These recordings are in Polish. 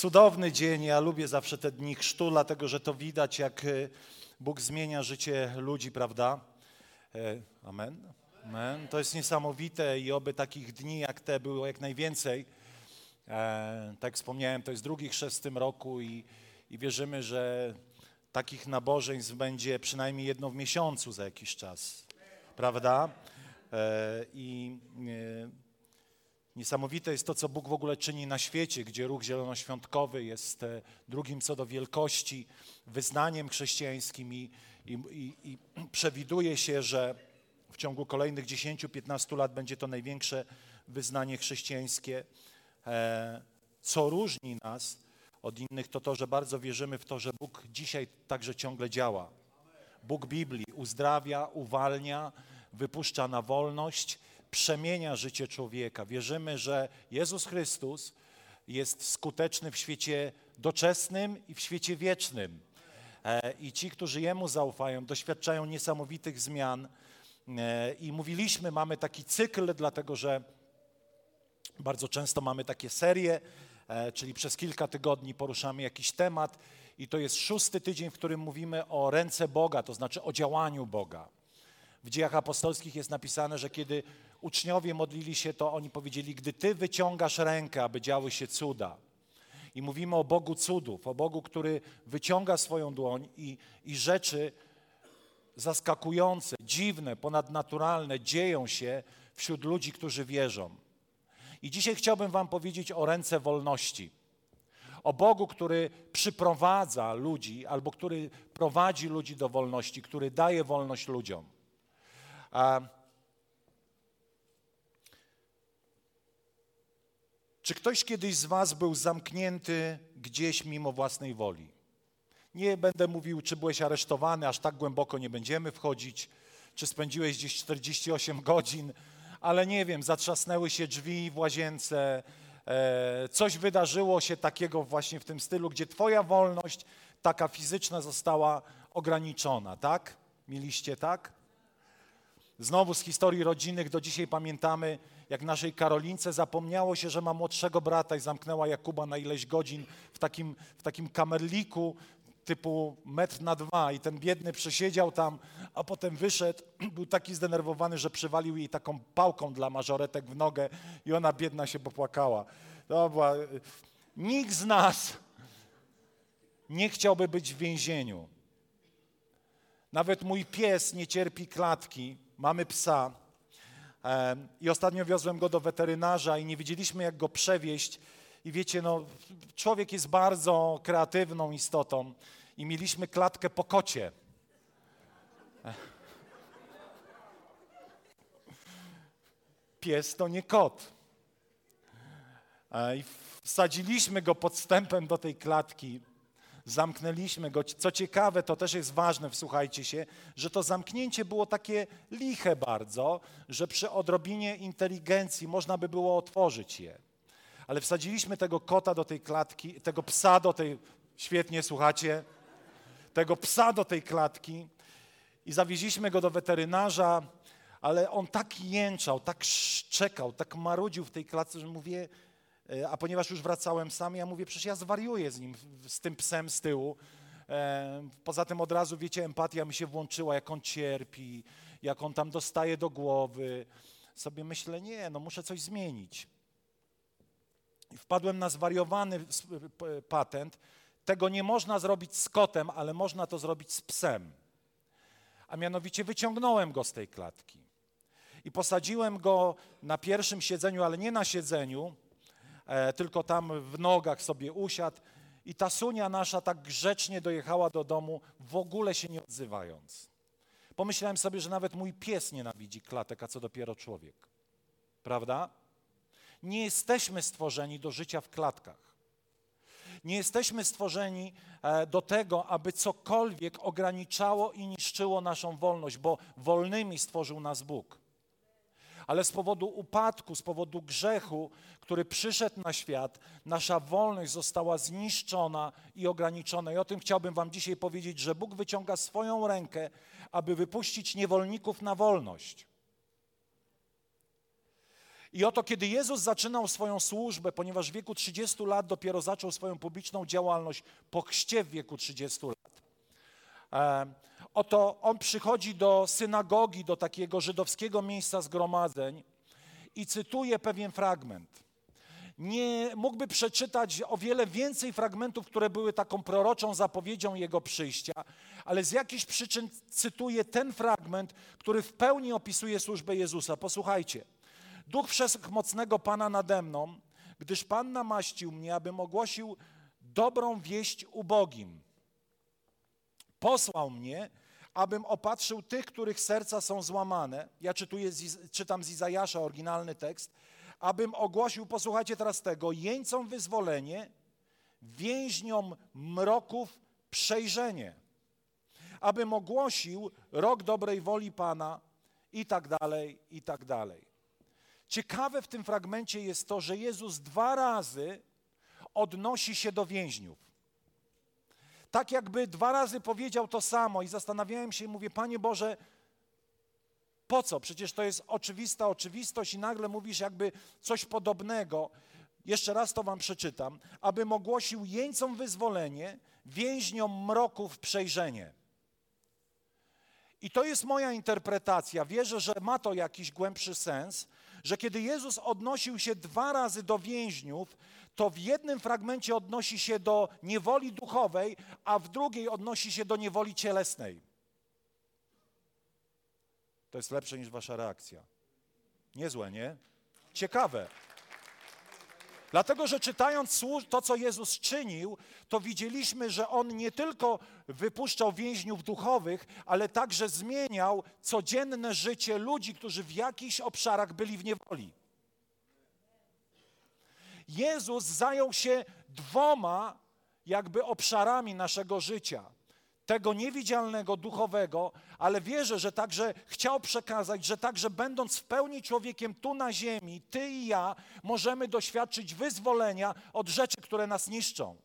Cudowny dzień, ja lubię zawsze te dni chrztu, dlatego że to widać, jak e, Bóg zmienia życie ludzi, prawda? E, amen. Amen. To jest niesamowite i oby takich dni jak te było jak najwięcej. E, tak jak wspomniałem, to jest drugi chrzest w tym roku i, i wierzymy, że takich nabożeństw będzie przynajmniej jedno w miesiącu za jakiś czas, prawda? I Niesamowite jest to, co Bóg w ogóle czyni na świecie, gdzie ruch zielonoświątkowy jest e, drugim co do wielkości wyznaniem chrześcijańskim i, i, i, przewiduje się, że w ciągu kolejnych 10-15 lat będzie to największe wyznanie chrześcijańskie. E, co różni nas od innych, to to, że bardzo wierzymy w to, że Bóg dzisiaj także ciągle działa. Bóg Biblii uzdrawia, uwalnia, wypuszcza na wolność przemienia życie człowieka. Wierzymy, że Jezus Chrystus jest skuteczny w świecie doczesnym i w świecie wiecznym. E, I ci, którzy Jemu zaufają, doświadczają niesamowitych zmian. E, I mówiliśmy, mamy taki cykl, dlatego że bardzo często mamy takie serie, e, czyli przez kilka tygodni poruszamy jakiś temat. I to jest szósty tydzień, w którym mówimy o ręce Boga, to znaczy o działaniu Boga. W dziejach apostolskich jest napisane, że kiedy uczniowie modlili się, to oni powiedzieli, gdy Ty wyciągasz rękę, aby działy się cuda. I mówimy o Bogu cudów, o Bogu, który wyciąga swoją dłoń i, i rzeczy zaskakujące, dziwne, ponadnaturalne dzieją się wśród ludzi, którzy wierzą. I dzisiaj chciałbym Wam powiedzieć o ręce wolności. O Bogu, który przyprowadza ludzi albo który prowadzi ludzi do wolności, który daje wolność ludziom. A Czy ktoś kiedyś z Was był zamknięty gdzieś mimo własnej woli? Nie będę mówił, czy byłeś aresztowany, aż tak głęboko nie będziemy wchodzić, czy spędziłeś gdzieś 48 godzin, ale nie wiem, zatrzasnęły się drzwi w łazience, e, coś wydarzyło się takiego właśnie w tym stylu, gdzie Twoja wolność, taka fizyczna, została ograniczona, tak? Mieliście tak? Znowu z historii rodzinnych do dzisiaj pamiętamy, jak naszej Karolince zapomniało się, że ma młodszego brata i zamknęła Jakuba na ileś godzin w takim, w takim kamerliku typu metr na dwa i ten biedny przesiedział tam, a potem wyszedł, był taki zdenerwowany, że przywalił jej taką pałką dla mażoretek w nogę i ona biedna się popłakała. To była... Nikt z nas nie chciałby być w więzieniu. Nawet mój pies nie cierpi klatki. Mamy psa, i ostatnio wiozłem go do weterynarza i nie wiedzieliśmy, jak go przewieźć. I wiecie, no, człowiek jest bardzo kreatywną istotą i mieliśmy klatkę po kocie. Pies to nie kot. I wsadziliśmy go podstępem do tej klatki zamknęliśmy go. Co ciekawe, to też jest ważne, wsłuchajcie się, że to zamknięcie było takie liche bardzo, że przy odrobinie inteligencji można by było otworzyć je. Ale wsadziliśmy tego kota do tej klatki, tego psa do tej, świetnie słuchacie, tego psa do tej klatki i zawieźliśmy go do weterynarza, ale on tak jęczał, tak szczekał, tak marudził w tej klatce, że mówię, a ponieważ już wracałem sam, ja mówię, przecież ja zwariuję z nim, z tym psem z tyłu. E, poza tym od razu, wiecie, empatia mi się włączyła, jak on cierpi, jak on tam dostaje do głowy. Sobie myślę, nie, no muszę coś zmienić. I wpadłem na zwariowany patent. Tego nie można zrobić z kotem, ale można to zrobić z psem. A mianowicie wyciągnąłem go z tej klatki. I posadziłem go na pierwszym siedzeniu, ale nie na siedzeniu, E, tylko tam w nogach sobie usiadł. I ta sunia nasza tak grzecznie dojechała do domu, w ogóle się nie odzywając. Pomyślałem sobie, że nawet mój pies nienawidzi klatek, a co dopiero człowiek. Prawda? Nie jesteśmy stworzeni do życia w klatkach. Nie jesteśmy stworzeni e, do tego, aby cokolwiek ograniczało i niszczyło naszą wolność, bo wolnymi stworzył nas Bóg. Ale z powodu upadku, z powodu grzechu, który przyszedł na świat, nasza wolność została zniszczona i ograniczona. I o tym chciałbym Wam dzisiaj powiedzieć, że Bóg wyciąga swoją rękę, aby wypuścić niewolników na wolność. I oto, kiedy Jezus zaczynał swoją służbę, ponieważ w wieku 30 lat dopiero zaczął swoją publiczną działalność, po chście w wieku 30 lat, e, oto on przychodzi do synagogi, do takiego żydowskiego miejsca zgromadzeń i cytuje pewien fragment. Nie mógłby przeczytać o wiele więcej fragmentów, które były taką proroczą zapowiedzią jego przyjścia, ale z jakichś przyczyn cytuję ten fragment, który w pełni opisuje służbę Jezusa. Posłuchajcie. Duch Wszechmocnego Pana nade mną, gdyż Pan namaścił mnie, abym ogłosił dobrą wieść ubogim. Posłał mnie, abym opatrzył tych, których serca są złamane. Ja czytuję, czytam z Izajasza oryginalny tekst. Abym ogłosił, posłuchajcie teraz tego, jeńcom wyzwolenie, więźniom mroków przejrzenie. Abym ogłosił rok dobrej woli Pana i tak dalej, i tak dalej. Ciekawe w tym fragmencie jest to, że Jezus dwa razy odnosi się do więźniów. Tak jakby dwa razy powiedział to samo i zastanawiałem się i mówię, Panie Boże, po co? Przecież to jest oczywista oczywistość i nagle mówisz jakby coś podobnego. Jeszcze raz to wam przeczytam. Abym ogłosił jeńcom wyzwolenie, więźniom mroków przejrzenie. I to jest moja interpretacja. Wierzę, że ma to jakiś głębszy sens, że kiedy Jezus odnosił się dwa razy do więźniów, to w jednym fragmencie odnosi się do niewoli duchowej, a w drugiej odnosi się do niewoli cielesnej. To jest lepsze niż wasza reakcja. Niezłe, nie? Ciekawe. Dlatego, że czytając to, co Jezus czynił, to widzieliśmy, że On nie tylko wypuszczał więźniów duchowych, ale także zmieniał codzienne życie ludzi, którzy w jakichś obszarach byli w niewoli. Jezus zajął się dwoma jakby obszarami naszego życia. Tego niewidzialnego, duchowego, ale wierzę, że także chciał przekazać, że także będąc w pełni człowiekiem tu na ziemi, ty i ja możemy doświadczyć wyzwolenia od rzeczy, które nas niszczą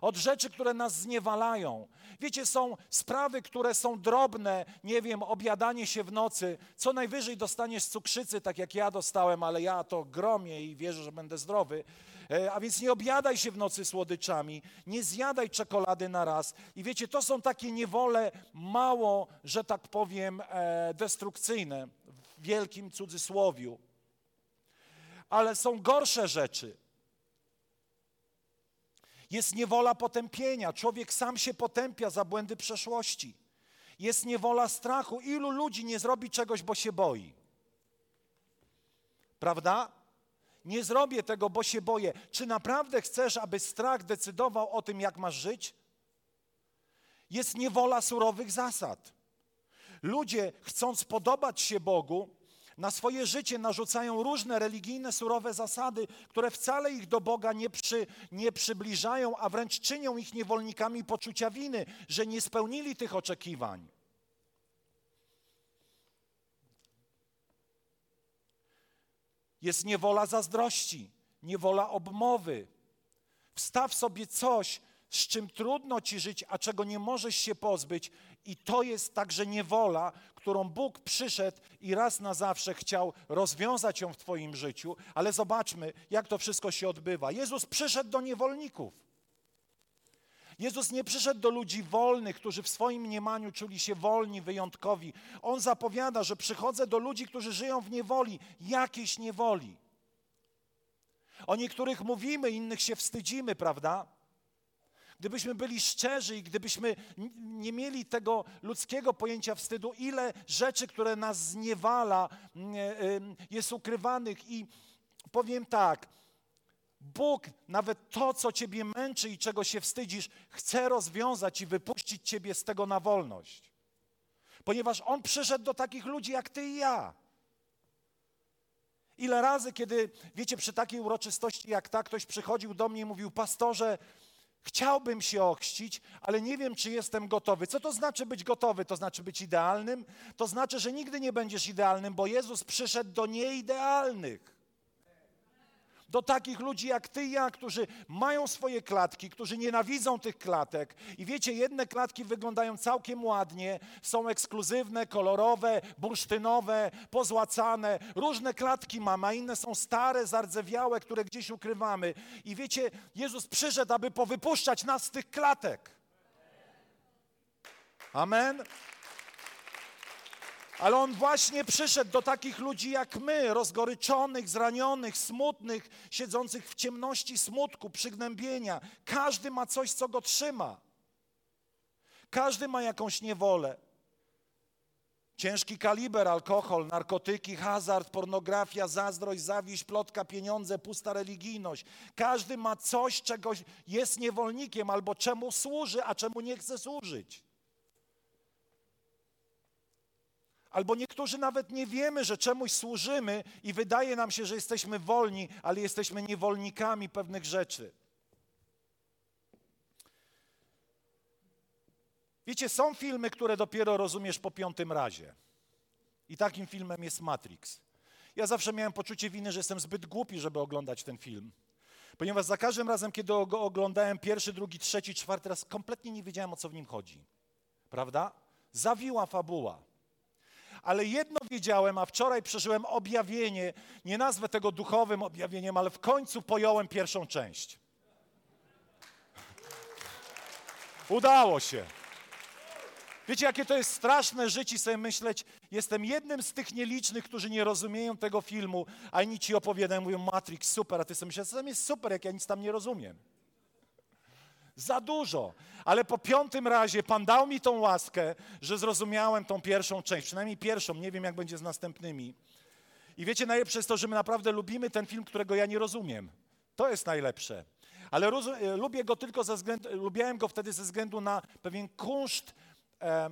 od rzeczy, które nas zniewalają. Wiecie, są sprawy, które są drobne, nie wiem, obiadanie się w nocy. Co najwyżej dostaniesz cukrzycy, tak jak ja dostałem, ale ja to gromię i wierzę, że będę zdrowy. E, a więc nie obiadaj się w nocy słodyczami, nie zjadaj czekolady na raz. I wiecie, to są takie niewole mało, że tak powiem, e, destrukcyjne w wielkim cudzysłowiu. Ale są gorsze rzeczy. Jest niewola potępienia. Człowiek sam się potępia za błędy przeszłości. Jest niewola strachu. Ilu ludzi nie zrobi czegoś, bo się boi? Prawda? Nie zrobię tego, bo się boję. Czy naprawdę chcesz, aby strach decydował o tym, jak masz żyć? Jest niewola surowych zasad. Ludzie, chcąc podobać się Bogu, na swoje życie narzucają różne religijne, surowe zasady, które wcale ich do Boga nie, przy, nie przybliżają, a wręcz czynią ich niewolnikami poczucia winy, że nie spełnili tych oczekiwań. Jest niewola zazdrości, niewola obmowy. Wstaw sobie coś, z czym trudno ci żyć, a czego nie możesz się pozbyć, i to jest także niewola, którą Bóg przyszedł i raz na zawsze chciał rozwiązać ją w Twoim życiu, ale zobaczmy, jak to wszystko się odbywa. Jezus przyszedł do niewolników. Jezus nie przyszedł do ludzi wolnych, którzy w swoim mniemaniu czuli się wolni, wyjątkowi. On zapowiada, że przychodzę do ludzi, którzy żyją w niewoli, jakiejś niewoli. O niektórych mówimy, innych się wstydzimy, prawda? Gdybyśmy byli szczerzy i gdybyśmy nie mieli tego ludzkiego pojęcia wstydu, ile rzeczy, które nas zniewala, mm, jest ukrywanych i powiem tak, Bóg nawet to, co ciebie męczy i czego się wstydzisz, chce rozwiązać i wypuścić ciebie z tego na wolność. Ponieważ On przyszedł do takich ludzi jak ty i ja. Ile razy, kiedy, wiecie, przy takiej uroczystości jak ta, ktoś przychodził do mnie i mówił, pastorze, chciałbym się ochrzcić, ale nie wiem, czy jestem gotowy. Co to znaczy być gotowy? To znaczy być idealnym? To znaczy, że nigdy nie będziesz idealnym, bo Jezus przyszedł do nieidealnych do takich ludzi jak ty i ja, którzy mają swoje klatki, którzy nienawidzą tych klatek. I wiecie, jedne klatki wyglądają całkiem ładnie, są ekskluzywne, kolorowe, bursztynowe, pozłacane. Różne klatki mamy, a inne są stare, zardzewiałe, które gdzieś ukrywamy. I wiecie, Jezus przyszedł, aby powypuszczać nas z tych klatek. Amen. Ale on właśnie przyszedł do takich ludzi jak my, rozgoryczonych, zranionych, smutnych, siedzących w ciemności smutku, przygnębienia. Każdy ma coś, co go trzyma. Każdy ma jakąś niewolę. Ciężki kaliber, alkohol, narkotyki, hazard, pornografia, zazdrość, zawiść, plotka, pieniądze, pusta religijność. Każdy ma coś, czego jest niewolnikiem albo czemu służy, a czemu nie chce służyć. Albo niektórzy nawet nie wiemy, że czemuś służymy i wydaje nam się, że jesteśmy wolni, ale jesteśmy niewolnikami pewnych rzeczy. Wiecie, są filmy, które dopiero rozumiesz po piątym razie. I takim filmem jest Matrix. Ja zawsze miałem poczucie winy, że jestem zbyt głupi, żeby oglądać ten film. Ponieważ za każdym razem, kiedy go oglądałem pierwszy, drugi, trzeci, czwarty raz, kompletnie nie wiedziałem, o co w nim chodzi. Prawda? Zawiła fabuła ale jedno wiedziałem, a wczoraj przeżyłem objawienie, nie nazwę tego duchowym objawieniem, ale w końcu pojąłem pierwszą część. Udało się. Wiecie, jakie to jest straszne życie sobie myśleć, jestem jednym z tych nielicznych, którzy nie rozumieją tego filmu, a inni ci opowiadają, mówią Matrix, super, a ty sobie myślisz, tam jest super, jak ja nic tam nie rozumiem. Za dużo. Ale po piątym razie Pan dał mi tą łaskę, że zrozumiałem tą pierwszą część, przynajmniej pierwszą, nie wiem jak będzie z następnymi. I wiecie, najlepsze jest to, że my naprawdę lubimy ten film, którego ja nie rozumiem. To jest najlepsze. Ale e, lubię go tylko ze względu, lubiałem go wtedy ze względu na pewien kunszt e,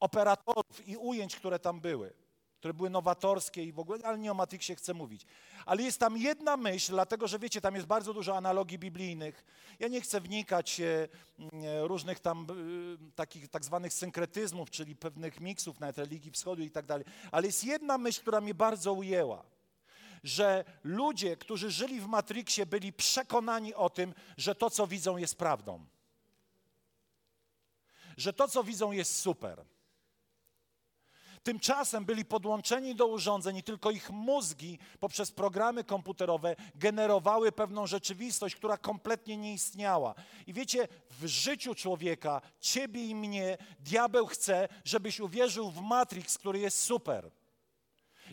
operatorów i ujęć, które tam były które były nowatorskie i w ogóle, ale nie o Matrixie chcę mówić. Ale jest tam jedna myśl, dlatego że wiecie, tam jest bardzo dużo analogii biblijnych. Ja nie chcę wnikać e, różnych tam e, takich tak zwanych synkretyzmów, czyli pewnych miksów nawet religii wschodu i tak dalej. Ale jest jedna myśl, która mnie bardzo ujęła. Że ludzie, którzy żyli w Matrixie, byli przekonani o tym, że to, co widzą, jest prawdą. Że to, co widzą, jest super Tymczasem byli podłączeni do urządzeń i tylko ich mózgi poprzez programy komputerowe generowały pewną rzeczywistość, która kompletnie nie istniała. I wiecie, w życiu człowieka, ciebie i mnie, diabeł chce, żebyś uwierzył w Matrix, który jest super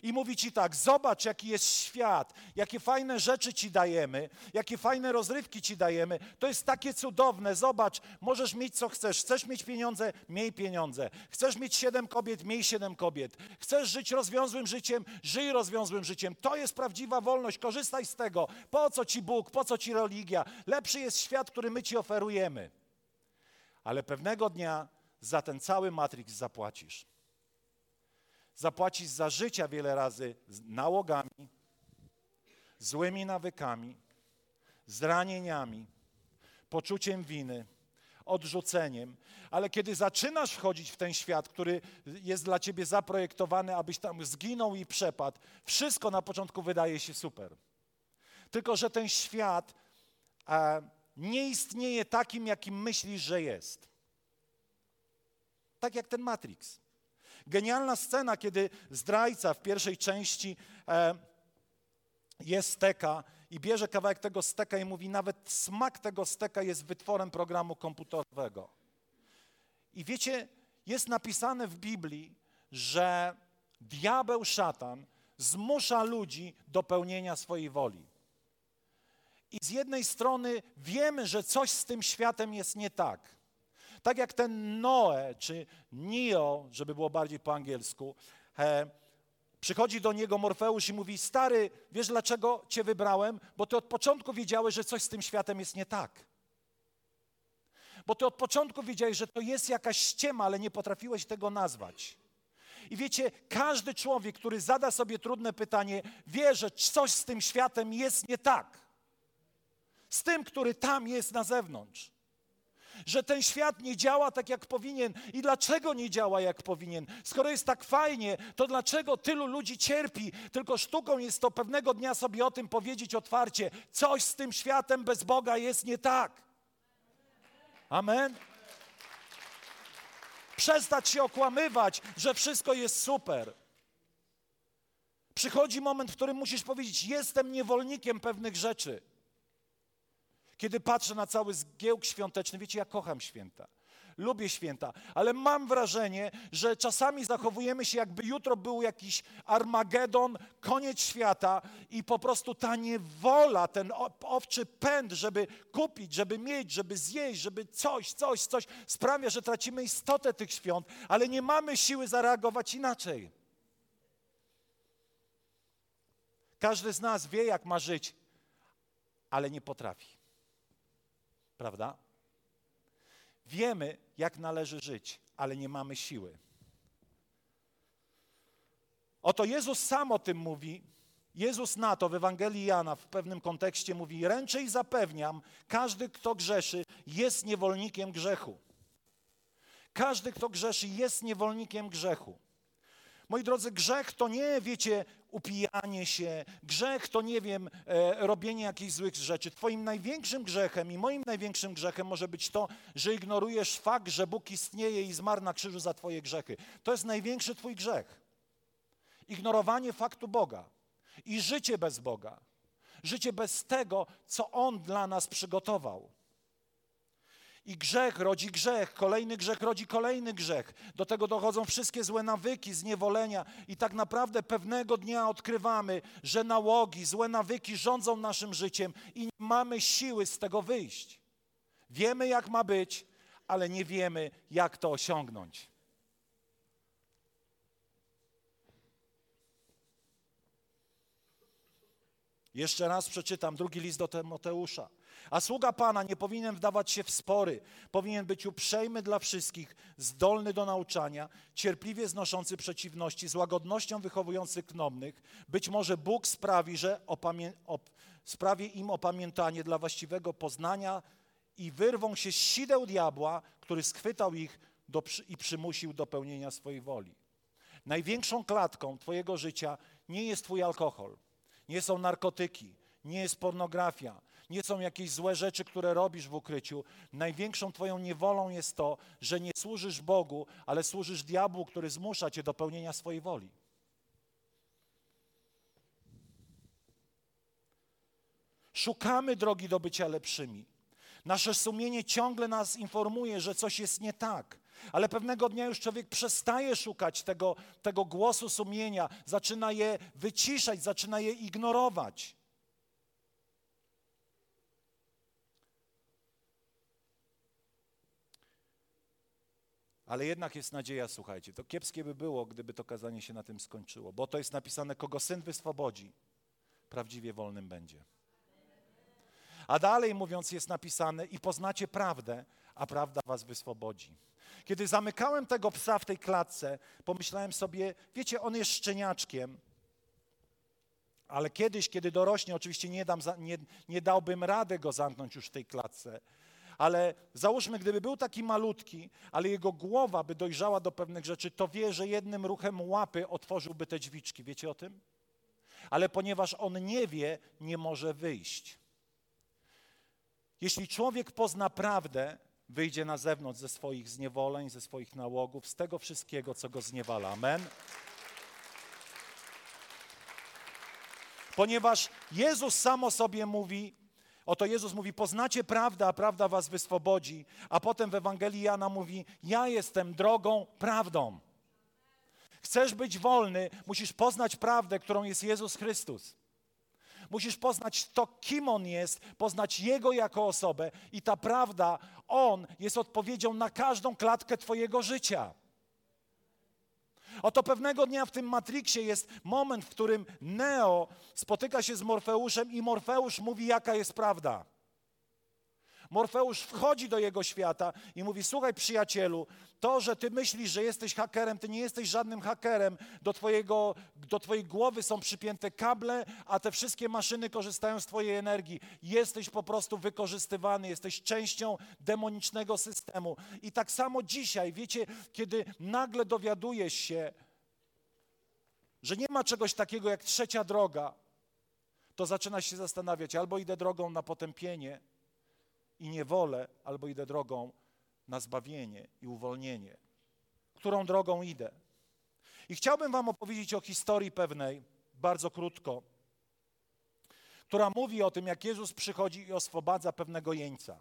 i mówi ci tak: Zobacz, jaki jest świat, jakie fajne rzeczy ci dajemy, jakie fajne rozrywki ci dajemy. To jest takie cudowne. Zobacz, możesz mieć co chcesz. Chcesz mieć pieniądze, miej pieniądze. Chcesz mieć siedem kobiet, miej siedem kobiet. Chcesz żyć rozwiązłym życiem, żyj rozwiązłym życiem. To jest prawdziwa wolność. Korzystaj z tego. Po co ci Bóg, po co ci religia? Lepszy jest świat, który my ci oferujemy. Ale pewnego dnia za ten cały Matrix zapłacisz zapłacić za życia wiele razy nałogami, złymi nawykami, zranieniami, poczuciem winy, odrzuceniem, ale kiedy zaczynasz wchodzić w ten świat, który jest dla ciebie zaprojektowany, abyś tam zginął i przepadł, wszystko na początku wydaje się super. Tylko, że ten świat e, nie istnieje takim, jakim myślisz, że jest. Tak jak ten Matrix. Genialna scena, kiedy zdrajca w pierwszej części e, jest steka i bierze kawałek tego steka i mówi, nawet smak tego steka jest wytworem programu komputerowego. I wiecie, jest napisane w Biblii, że diabeł, szatan zmusza ludzi do pełnienia swojej woli. I z jednej strony wiemy, że coś z tym światem jest nie tak. Tak jak ten Noe, czy Neo, żeby było bardziej po angielsku, e, przychodzi do niego Morfeusz i mówi, stary, wiesz dlaczego cię wybrałem? Bo ty od początku wiedziałeś, że coś z tym światem jest nie tak. Bo ty od początku wiedziałeś, że to jest jakaś ściema, ale nie potrafiłeś tego nazwać. I wiecie, każdy człowiek, który zada sobie trudne pytanie, wie, że coś z tym światem jest nie tak. Z tym, który tam jest na zewnątrz że ten świat nie działa tak, jak powinien. I dlaczego nie działa, jak powinien? Skoro jest tak fajnie, to dlaczego tylu ludzi cierpi? Tylko sztuką jest to pewnego dnia sobie o tym powiedzieć otwarcie. Coś z tym światem bez Boga jest nie tak. Amen. Przestać się okłamywać, że wszystko jest super. Przychodzi moment, w którym musisz powiedzieć: Jestem niewolnikiem pewnych rzeczy. Kiedy patrzę na cały zgiełk świąteczny, wiecie, ja kocham święta. Lubię święta, ale mam wrażenie, że czasami zachowujemy się, jakby jutro był jakiś Armagedon, koniec świata i po prostu ta niewola, ten owczy pęd, żeby kupić, żeby mieć, żeby zjeść, żeby coś, coś, coś, sprawia, że tracimy istotę tych świąt, ale nie mamy siły zareagować inaczej. Każdy z nas wie, jak ma żyć, ale nie potrafi prawda? Wiemy, jak należy żyć, ale nie mamy siły. Oto Jezus sam o tym mówi. Jezus na to w Ewangelii Jana w pewnym kontekście mówi: Ręczę i zapewniam, każdy, kto grzeszy, jest niewolnikiem grzechu. Każdy, kto grzeszy, jest niewolnikiem grzechu. Moi drodzy, grzech to nie, wiecie, upijanie się, grzech to nie wiem, e, robienie jakichś złych rzeczy. Twoim największym grzechem i moim największym grzechem może być to, że ignorujesz fakt, że Bóg istnieje i zmarł na krzyżu za Twoje grzechy. To jest największy Twój grzech. Ignorowanie faktu Boga i życie bez Boga. Życie bez tego, co On dla nas przygotował. I grzech rodzi grzech, kolejny grzech rodzi kolejny grzech. Do tego dochodzą wszystkie złe nawyki, zniewolenia, i tak naprawdę pewnego dnia odkrywamy, że nałogi, złe nawyki rządzą naszym życiem i nie mamy siły z tego wyjść. Wiemy, jak ma być, ale nie wiemy, jak to osiągnąć. Jeszcze raz przeczytam drugi list do Tymoteusza. A sługa Pana nie powinien wdawać się w spory, powinien być uprzejmy dla wszystkich, zdolny do nauczania, cierpliwie znoszący przeciwności, z łagodnością wychowujący knomnych. Być może Bóg sprawi, że opamię- op- sprawi im opamiętanie dla właściwego poznania i wyrwą się z sideł diabła, który schwytał ich do, i przymusił do pełnienia swojej woli. Największą klatką Twojego życia nie jest Twój alkohol, nie są narkotyki, nie jest pornografia, nie są jakieś złe rzeczy, które robisz w ukryciu. Największą Twoją niewolą jest to, że nie służysz Bogu, ale służysz diabłu, który zmusza Cię do pełnienia swojej woli. Szukamy drogi do bycia lepszymi. Nasze sumienie ciągle nas informuje, że coś jest nie tak. Ale pewnego dnia już człowiek przestaje szukać tego, tego głosu sumienia, zaczyna je wyciszać, zaczyna je ignorować. Ale jednak jest nadzieja, słuchajcie. To kiepskie by było, gdyby to kazanie się na tym skończyło, bo to jest napisane, kogo syn wyswobodzi, prawdziwie wolnym będzie. A dalej mówiąc, jest napisane, i poznacie prawdę, a prawda was wyswobodzi. Kiedy zamykałem tego psa w tej klatce, pomyślałem sobie, wiecie, on jest szczeniaczkiem, ale kiedyś, kiedy dorośnie, oczywiście nie, dam, nie, nie dałbym rady go zamknąć już w tej klatce ale załóżmy, gdyby był taki malutki, ale jego głowa by dojrzała do pewnych rzeczy, to wie, że jednym ruchem łapy otworzyłby te drzwiczki. Wiecie o tym? Ale ponieważ on nie wie, nie może wyjść. Jeśli człowiek pozna prawdę, wyjdzie na zewnątrz ze swoich zniewoleń, ze swoich nałogów, z tego wszystkiego, co go zniewala. Amen. Ponieważ Jezus samo sobie mówi, Oto Jezus mówi: Poznacie prawdę, a prawda was wyswobodzi. A potem w Ewangelii Jana mówi: Ja jestem drogą, prawdą. Chcesz być wolny, musisz poznać prawdę, którą jest Jezus Chrystus. Musisz poznać to, kim On jest, poznać Jego jako osobę, i ta prawda, On jest odpowiedzią na każdą klatkę Twojego życia. Oto pewnego dnia w tym Matrixie jest moment, w którym Neo spotyka się z Morfeuszem i Morfeusz mówi, jaka jest prawda. Morfeusz wchodzi do jego świata i mówi: Słuchaj, przyjacielu, to, że ty myślisz, że jesteś hakerem, ty nie jesteś żadnym hakerem. Do, twojego, do twojej głowy są przypięte kable, a te wszystkie maszyny korzystają z twojej energii. Jesteś po prostu wykorzystywany, jesteś częścią demonicznego systemu. I tak samo dzisiaj, wiecie, kiedy nagle dowiadujesz się, że nie ma czegoś takiego jak trzecia droga, to zaczynasz się zastanawiać, albo idę drogą na potępienie i niewolę, albo idę drogą na zbawienie i uwolnienie. Którą drogą idę? I chciałbym Wam opowiedzieć o historii pewnej, bardzo krótko, która mówi o tym, jak Jezus przychodzi i oswobadza pewnego jeńca.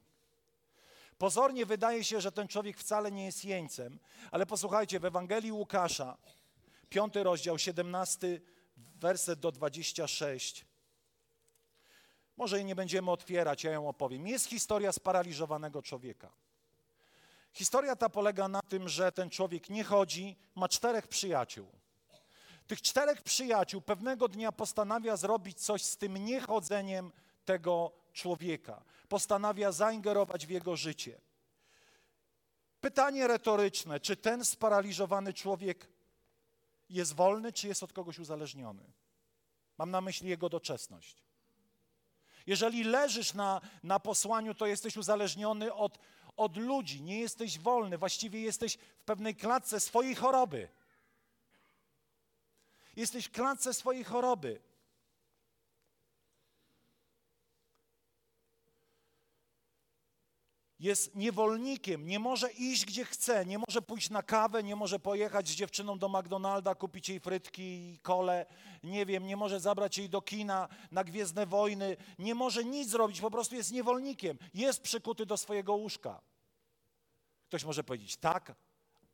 Pozornie wydaje się, że ten człowiek wcale nie jest jeńcem, ale posłuchajcie, w Ewangelii Łukasza, piąty rozdział, 17 werset do 26. Może jej nie będziemy otwierać, ja ją opowiem. Jest historia sparaliżowanego człowieka. Historia ta polega na tym, że ten człowiek nie chodzi, ma czterech przyjaciół. Tych czterech przyjaciół pewnego dnia postanawia zrobić coś z tym niechodzeniem tego człowieka. Postanawia zaingerować w jego życie. Pytanie retoryczne: czy ten sparaliżowany człowiek jest wolny, czy jest od kogoś uzależniony? Mam na myśli jego doczesność. Jeżeli leżysz na, na posłaniu, to jesteś uzależniony od, od ludzi, nie jesteś wolny, właściwie jesteś w pewnej klatce swojej choroby. Jesteś w klatce swojej choroby. Jest niewolnikiem, nie może iść gdzie chce, nie może pójść na kawę, nie może pojechać z dziewczyną do McDonalda, kupić jej frytki i kole, nie wiem, nie może zabrać jej do kina na Gwiezdne Wojny, nie może nic zrobić, po prostu jest niewolnikiem, jest przykuty do swojego łóżka. Ktoś może powiedzieć tak,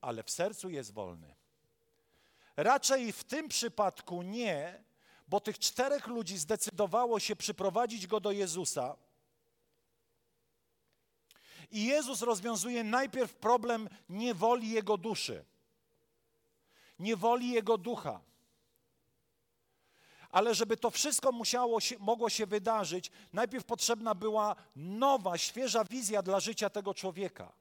ale w sercu jest wolny. Raczej w tym przypadku nie, bo tych czterech ludzi zdecydowało się przyprowadzić go do Jezusa, i Jezus rozwiązuje najpierw problem niewoli jego duszy, niewoli jego ducha. Ale żeby to wszystko musiało się, mogło się wydarzyć, najpierw potrzebna była nowa, świeża wizja dla życia tego człowieka.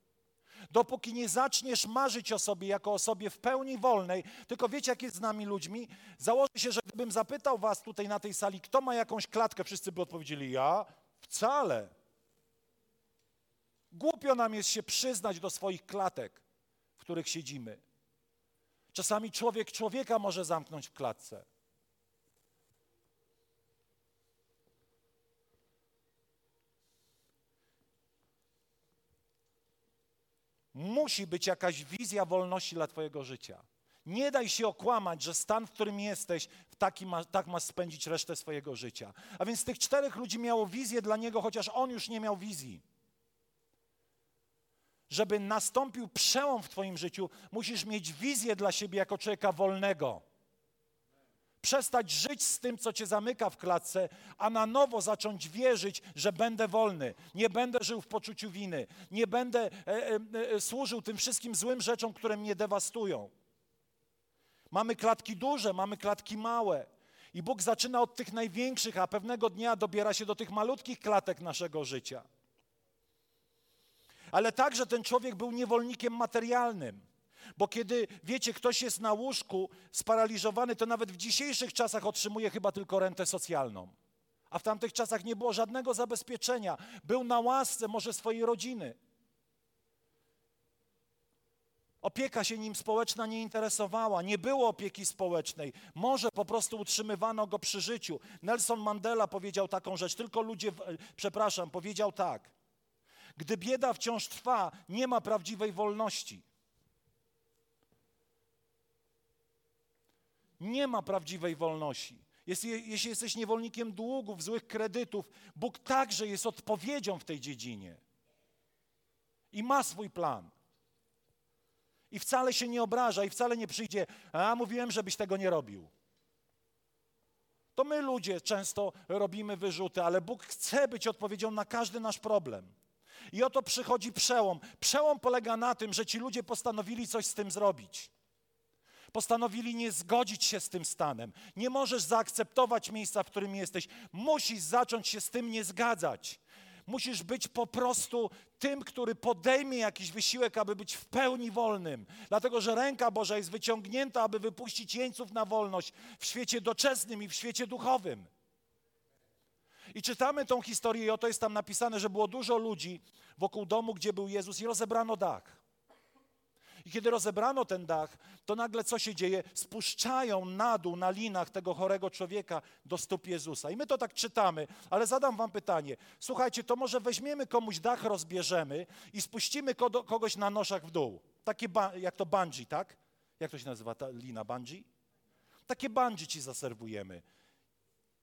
Dopóki nie zaczniesz marzyć o sobie jako o sobie w pełni wolnej, tylko wiecie, jak jest z nami ludźmi? Założę się, że gdybym zapytał was tutaj na tej sali, kto ma jakąś klatkę, wszyscy by odpowiedzieli, ja? Wcale. Głupio nam jest się przyznać do swoich klatek, w których siedzimy. Czasami człowiek człowieka może zamknąć w klatce. Musi być jakaś wizja wolności dla Twojego życia. Nie daj się okłamać, że stan, w którym jesteś, taki ma, tak masz spędzić resztę swojego życia. A więc tych czterech ludzi miało wizję dla niego, chociaż on już nie miał wizji. Żeby nastąpił przełom w Twoim życiu, musisz mieć wizję dla siebie jako człowieka wolnego. Przestać żyć z tym, co cię zamyka w klatce, a na nowo zacząć wierzyć, że będę wolny. Nie będę żył w poczuciu winy. Nie będę e, e, e, służył tym wszystkim złym rzeczom, które mnie dewastują. Mamy klatki duże, mamy klatki małe. I Bóg zaczyna od tych największych, a pewnego dnia dobiera się do tych malutkich klatek naszego życia ale także ten człowiek był niewolnikiem materialnym. Bo kiedy, wiecie, ktoś jest na łóżku sparaliżowany, to nawet w dzisiejszych czasach otrzymuje chyba tylko rentę socjalną. A w tamtych czasach nie było żadnego zabezpieczenia. Był na łasce może swojej rodziny. Opieka się nim społeczna nie interesowała, nie było opieki społecznej. Może po prostu utrzymywano go przy życiu. Nelson Mandela powiedział taką rzecz, tylko ludzie, przepraszam, powiedział tak. Gdy bieda wciąż trwa, nie ma prawdziwej wolności. Nie ma prawdziwej wolności. Jeśli, jeśli jesteś niewolnikiem długów, złych kredytów, Bóg także jest odpowiedzią w tej dziedzinie. I ma swój plan. I wcale się nie obraża, i wcale nie przyjdzie, a mówiłem, żebyś tego nie robił. To my ludzie często robimy wyrzuty, ale Bóg chce być odpowiedzią na każdy nasz problem. I oto przychodzi przełom. Przełom polega na tym, że ci ludzie postanowili coś z tym zrobić. Postanowili nie zgodzić się z tym stanem. Nie możesz zaakceptować miejsca, w którym jesteś. Musisz zacząć się z tym nie zgadzać. Musisz być po prostu tym, który podejmie jakiś wysiłek, aby być w pełni wolnym. Dlatego, że ręka Boża jest wyciągnięta, aby wypuścić jeńców na wolność w świecie doczesnym i w świecie duchowym. I czytamy tą historię i oto jest tam napisane, że było dużo ludzi wokół domu, gdzie był Jezus i rozebrano dach. I kiedy rozebrano ten dach, to nagle co się dzieje? Spuszczają na dół na linach tego chorego człowieka do stóp Jezusa. I my to tak czytamy, ale zadam wam pytanie. Słuchajcie, to może weźmiemy komuś dach, rozbierzemy i spuścimy kogoś na noszach w dół. Takie jak to bungee, tak? Jak to się nazywa ta lina bungee? Takie bungee ci zaserwujemy.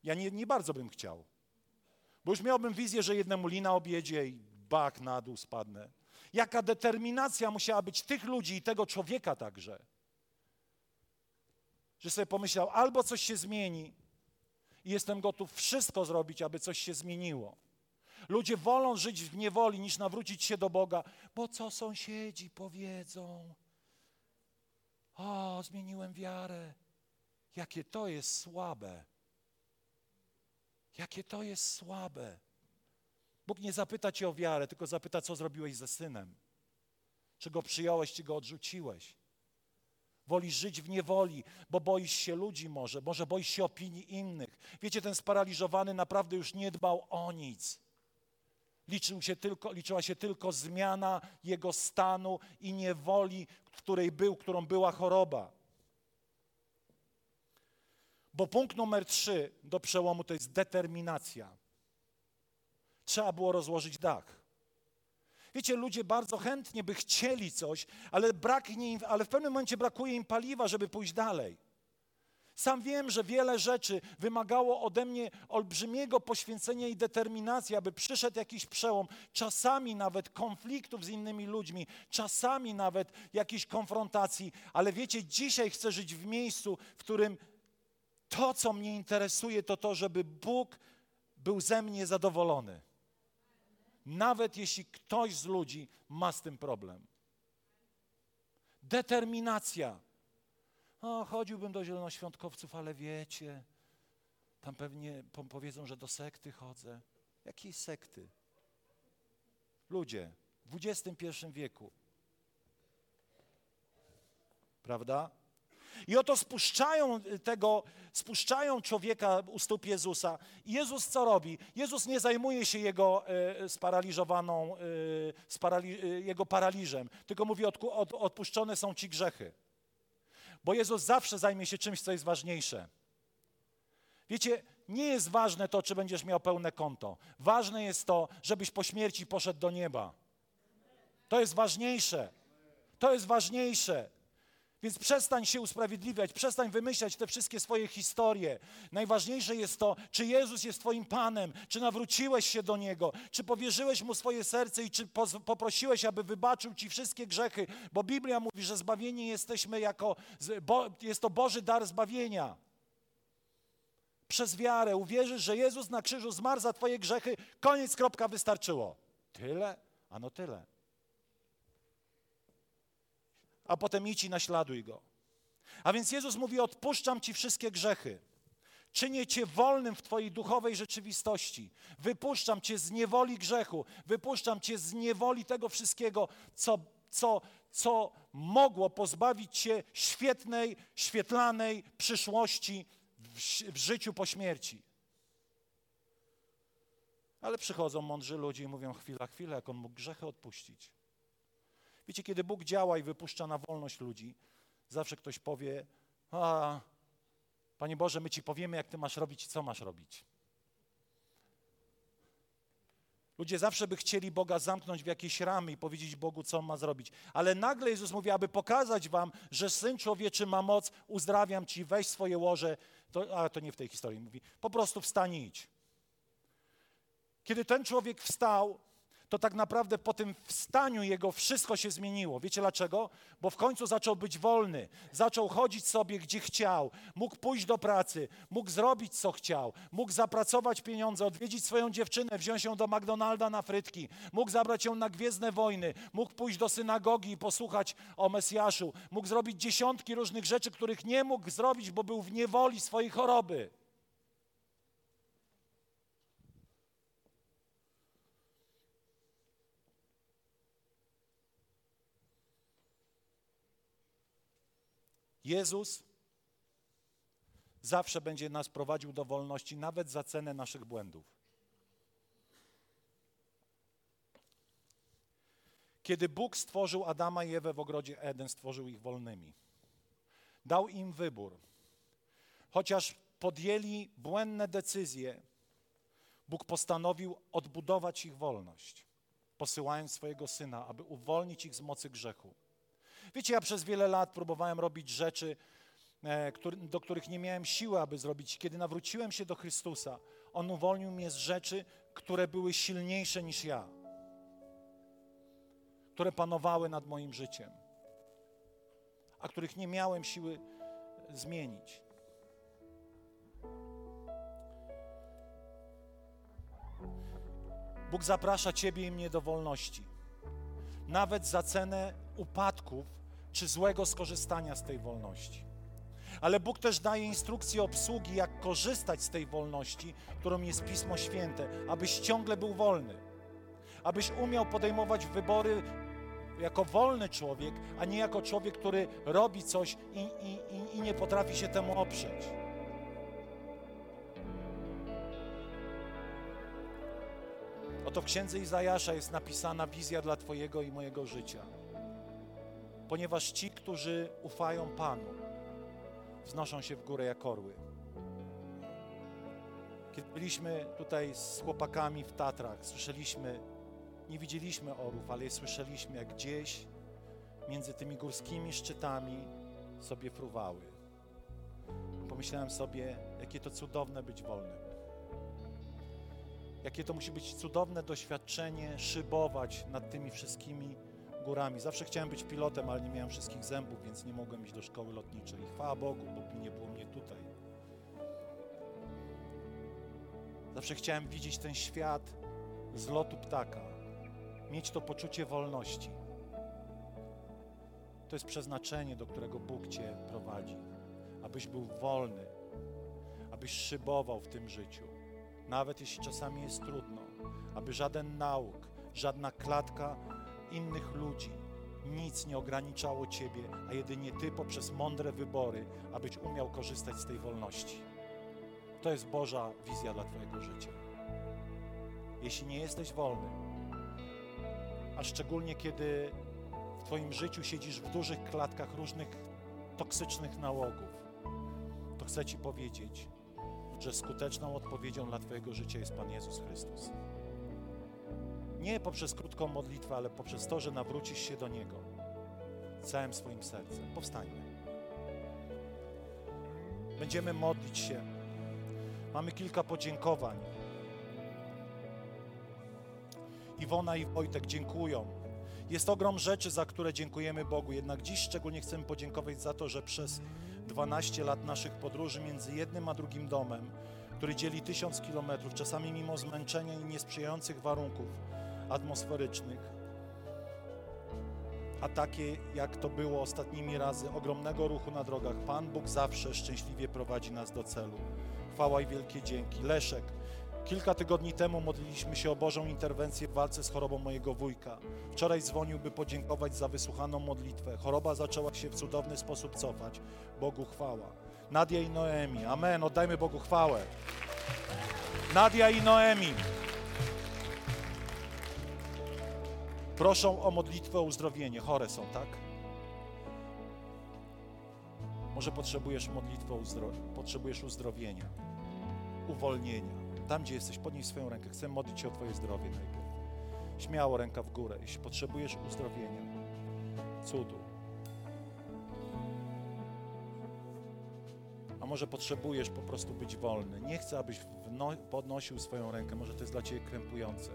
Ja nie, nie bardzo bym chciał. Bo już miałbym wizję, że jednemu lina objedzie i bak na dół spadnę. Jaka determinacja musiała być tych ludzi i tego człowieka także. Że sobie pomyślał, albo coś się zmieni i jestem gotów wszystko zrobić, aby coś się zmieniło. Ludzie wolą żyć w niewoli, niż nawrócić się do Boga, bo co sąsiedzi powiedzą? O, zmieniłem wiarę. Jakie to jest słabe. Jakie to jest słabe. Bóg nie zapyta cię o wiarę, tylko zapyta, co zrobiłeś ze synem. Czy go przyjąłeś, czy go odrzuciłeś. Wolisz żyć w niewoli, bo boisz się ludzi może, może boisz się opinii innych. Wiecie, ten sparaliżowany naprawdę już nie dbał o nic. Liczył się tylko, liczyła się tylko zmiana jego stanu i niewoli, której był, którą była choroba. Bo punkt numer trzy do przełomu to jest determinacja. Trzeba było rozłożyć dach. Wiecie, ludzie bardzo chętnie by chcieli coś, ale, braknie im, ale w pewnym momencie brakuje im paliwa, żeby pójść dalej. Sam wiem, że wiele rzeczy wymagało ode mnie olbrzymiego poświęcenia i determinacji, aby przyszedł jakiś przełom, czasami nawet konfliktów z innymi ludźmi, czasami nawet jakiejś konfrontacji, ale wiecie, dzisiaj chcę żyć w miejscu, w którym to, co mnie interesuje, to to, żeby Bóg był ze mnie zadowolony. Nawet jeśli ktoś z ludzi ma z tym problem. Determinacja. O, chodziłbym do zielonoświątkowców, ale wiecie, tam pewnie powiedzą, że do sekty chodzę. Jakiej sekty? Ludzie w XXI wieku. Prawda? I oto spuszczają tego, spuszczają człowieka u stóp Jezusa. I Jezus co robi? Jezus nie zajmuje się jego e, sparaliżowaną, e, sparali, jego paraliżem, tylko mówi, od, od, odpuszczone są ci grzechy. Bo Jezus zawsze zajmie się czymś, co jest ważniejsze. Wiecie, nie jest ważne to, czy będziesz miał pełne konto. Ważne jest to, żebyś po śmierci poszedł do nieba. To jest ważniejsze. To jest ważniejsze. Więc przestań się usprawiedliwiać, przestań wymyślać te wszystkie swoje historie. Najważniejsze jest to, czy Jezus jest Twoim Panem, czy nawróciłeś się do Niego, czy powierzyłeś Mu swoje serce i czy poprosiłeś, aby wybaczył Ci wszystkie grzechy, bo Biblia mówi, że zbawieni jesteśmy jako, jest to Boży dar zbawienia. Przez wiarę uwierzysz, że Jezus na krzyżu zmarł za Twoje grzechy, koniec, kropka, wystarczyło. Tyle? Ano tyle a potem idź i naśladuj Go. A więc Jezus mówi, odpuszczam Ci wszystkie grzechy. Czynię Cię wolnym w Twojej duchowej rzeczywistości. Wypuszczam Cię z niewoli grzechu. Wypuszczam Cię z niewoli tego wszystkiego, co, co, co mogło pozbawić Cię świetnej, świetlanej przyszłości w, w życiu po śmierci. Ale przychodzą mądrzy ludzie i mówią, chwila, chwila, jak On mógł grzechy odpuścić. Wiecie, kiedy Bóg działa i wypuszcza na wolność ludzi, zawsze ktoś powie, a Panie Boże, my Ci powiemy, jak Ty masz robić i co masz robić. Ludzie zawsze by chcieli Boga zamknąć w jakieś ramy i powiedzieć Bogu, co on ma zrobić. Ale nagle Jezus mówi, aby pokazać wam, że Syn Człowieczy ma moc, uzdrawiam ci, weź swoje łoże. To, a to nie w tej historii mówi. Po prostu wstań i idź. Kiedy ten człowiek wstał, to tak naprawdę po tym wstaniu jego wszystko się zmieniło. Wiecie dlaczego? Bo w końcu zaczął być wolny, zaczął chodzić sobie gdzie chciał, mógł pójść do pracy, mógł zrobić co chciał, mógł zapracować pieniądze, odwiedzić swoją dziewczynę, wziąć ją do McDonalda na frytki, mógł zabrać ją na Gwiezdne Wojny, mógł pójść do synagogi i posłuchać o Mesjaszu, mógł zrobić dziesiątki różnych rzeczy, których nie mógł zrobić, bo był w niewoli swojej choroby. Jezus zawsze będzie nas prowadził do wolności, nawet za cenę naszych błędów. Kiedy Bóg stworzył Adama i Ewę w ogrodzie Eden, stworzył ich wolnymi. Dał im wybór. Chociaż podjęli błędne decyzje, Bóg postanowił odbudować ich wolność, posyłając swojego syna, aby uwolnić ich z mocy grzechu. Wiecie, ja przez wiele lat próbowałem robić rzeczy, e, do których nie miałem siły, aby zrobić. Kiedy nawróciłem się do Chrystusa, On uwolnił mnie z rzeczy, które były silniejsze niż ja, które panowały nad moim życiem, a których nie miałem siły zmienić. Bóg zaprasza Ciebie i mnie do wolności, nawet za cenę upadków czy złego skorzystania z tej wolności. Ale Bóg też daje instrukcje obsługi, jak korzystać z tej wolności, którą jest Pismo Święte, abyś ciągle był wolny, abyś umiał podejmować wybory jako wolny człowiek, a nie jako człowiek, który robi coś i, i, i nie potrafi się temu oprzeć. Oto w księdze Izajasza jest napisana wizja dla Twojego i mojego życia. Ponieważ ci, którzy ufają Panu, wznoszą się w górę jak orły. Kiedy byliśmy tutaj z chłopakami w Tatrach, słyszeliśmy, nie widzieliśmy orłów, ale słyszeliśmy, jak gdzieś między tymi górskimi szczytami sobie fruwały. Pomyślałem sobie, jakie to cudowne być wolnym. Jakie to musi być cudowne doświadczenie szybować nad tymi wszystkimi górami. Zawsze chciałem być pilotem, ale nie miałem wszystkich zębów, więc nie mogłem iść do szkoły lotniczej. Chwała Bogu, bo nie było mnie tutaj. Zawsze chciałem widzieć ten świat z lotu ptaka, mieć to poczucie wolności. To jest przeznaczenie, do którego Bóg Cię prowadzi, abyś był wolny, abyś szybował w tym życiu nawet jeśli czasami jest trudno, aby żaden nauk, żadna klatka innych ludzi, nic nie ograniczało Ciebie, a jedynie Ty poprzez mądre wybory, abyś umiał korzystać z tej wolności. To jest Boża wizja dla Twojego życia. Jeśli nie jesteś wolny, a szczególnie kiedy w Twoim życiu siedzisz w dużych klatkach różnych toksycznych nałogów, to chcę Ci powiedzieć, że skuteczną odpowiedzią dla Twojego życia jest Pan Jezus Chrystus. Nie poprzez krótką modlitwę, ale poprzez to, że nawrócisz się do Niego całym swoim sercem. Powstańmy. Będziemy modlić się. Mamy kilka podziękowań. Iwona i Wojtek dziękują. Jest ogrom rzeczy, za które dziękujemy Bogu, jednak dziś szczególnie chcemy podziękować za to, że przez 12 lat naszych podróży między jednym a drugim domem, który dzieli tysiąc kilometrów, czasami mimo zmęczenia i niesprzyjających warunków atmosferycznych, a takie jak to było ostatnimi razy, ogromnego ruchu na drogach, Pan Bóg zawsze szczęśliwie prowadzi nas do celu. Chwała i wielkie dzięki. Leszek, Kilka tygodni temu modliliśmy się o Bożą interwencję w walce z chorobą mojego wujka. Wczoraj dzwonił, by podziękować za wysłuchaną modlitwę. Choroba zaczęła się w cudowny sposób cofać. Bogu chwała. Nadia i Noemi. Amen. Oddajmy Bogu chwałę. Nadia i Noemi. Proszą o modlitwę o uzdrowienie. Chore są, tak? Może potrzebujesz modlitwy, uzdro... potrzebujesz uzdrowienia, uwolnienia. Tam, gdzie jesteś, podnieś swoją rękę. Chcę modlić się o Twoje zdrowie najpierw. Śmiało ręka w górę, jeśli potrzebujesz uzdrowienia, cudu. A może potrzebujesz po prostu być wolny. Nie chcę, abyś podnosił swoją rękę, może to jest dla Ciebie krępujące.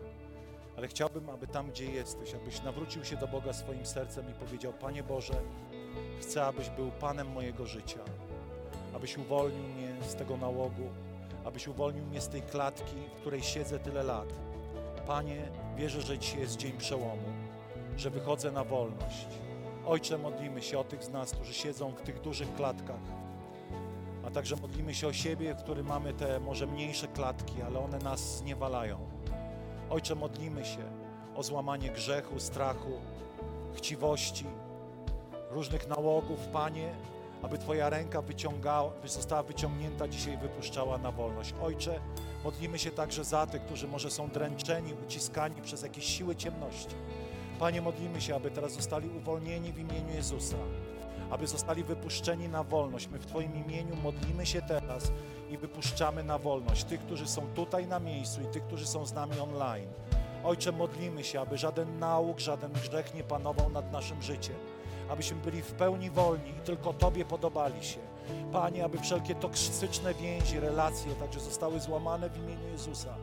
Ale chciałbym, aby tam, gdzie jesteś, abyś nawrócił się do Boga swoim sercem i powiedział: Panie Boże, chcę, abyś był Panem mojego życia, abyś uwolnił mnie z tego nałogu, abyś uwolnił mnie z tej klatki, w której siedzę tyle lat. Panie, wierzę, że dzisiaj jest dzień przełomu, że wychodzę na wolność. Ojcze, modlimy się o tych z nas, którzy siedzą w tych dużych klatkach, a także modlimy się o siebie, w którym mamy te może mniejsze klatki, ale one nas zniewalają. Ojcze, modlimy się o złamanie grzechu, strachu, chciwości, różnych nałogów, Panie, aby Twoja ręka wyciągała, została wyciągnięta dzisiaj i wypuszczała na wolność. Ojcze, modlimy się także za tych, którzy może są dręczeni, uciskani przez jakieś siły ciemności. Panie, modlimy się, aby teraz zostali uwolnieni w imieniu Jezusa, aby zostali wypuszczeni na wolność. My w Twoim imieniu modlimy się teraz i wypuszczamy na wolność tych, którzy są tutaj na miejscu i tych, którzy są z nami online. Ojcze, modlimy się, aby żaden nauk, żaden grzech nie panował nad naszym życiem, abyśmy byli w pełni wolni i tylko Tobie podobali się. Panie, aby wszelkie toksyczne więzi, relacje także zostały złamane w imieniu Jezusa.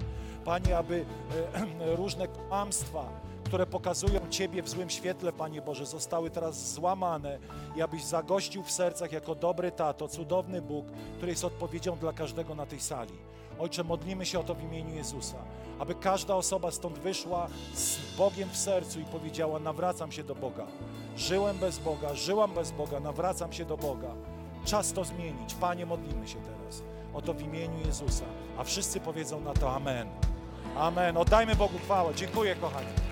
Panie, aby e, różne kłamstwa, które pokazują Ciebie w złym świetle, Panie Boże, zostały teraz złamane i abyś zagościł w sercach jako dobry tato, cudowny Bóg, który jest odpowiedzią dla każdego na tej sali. Ojcze, modlimy się o to w imieniu Jezusa, aby każda osoba stąd wyszła z Bogiem w sercu i powiedziała: Nawracam się do Boga. Żyłem bez Boga, żyłam bez Boga, nawracam się do Boga. Czas to zmienić. Panie, modlimy się teraz o to w imieniu Jezusa. A wszyscy powiedzą na to Amen. Amen. Oddajmy Bogu chwałę. Dziękuję, kochani.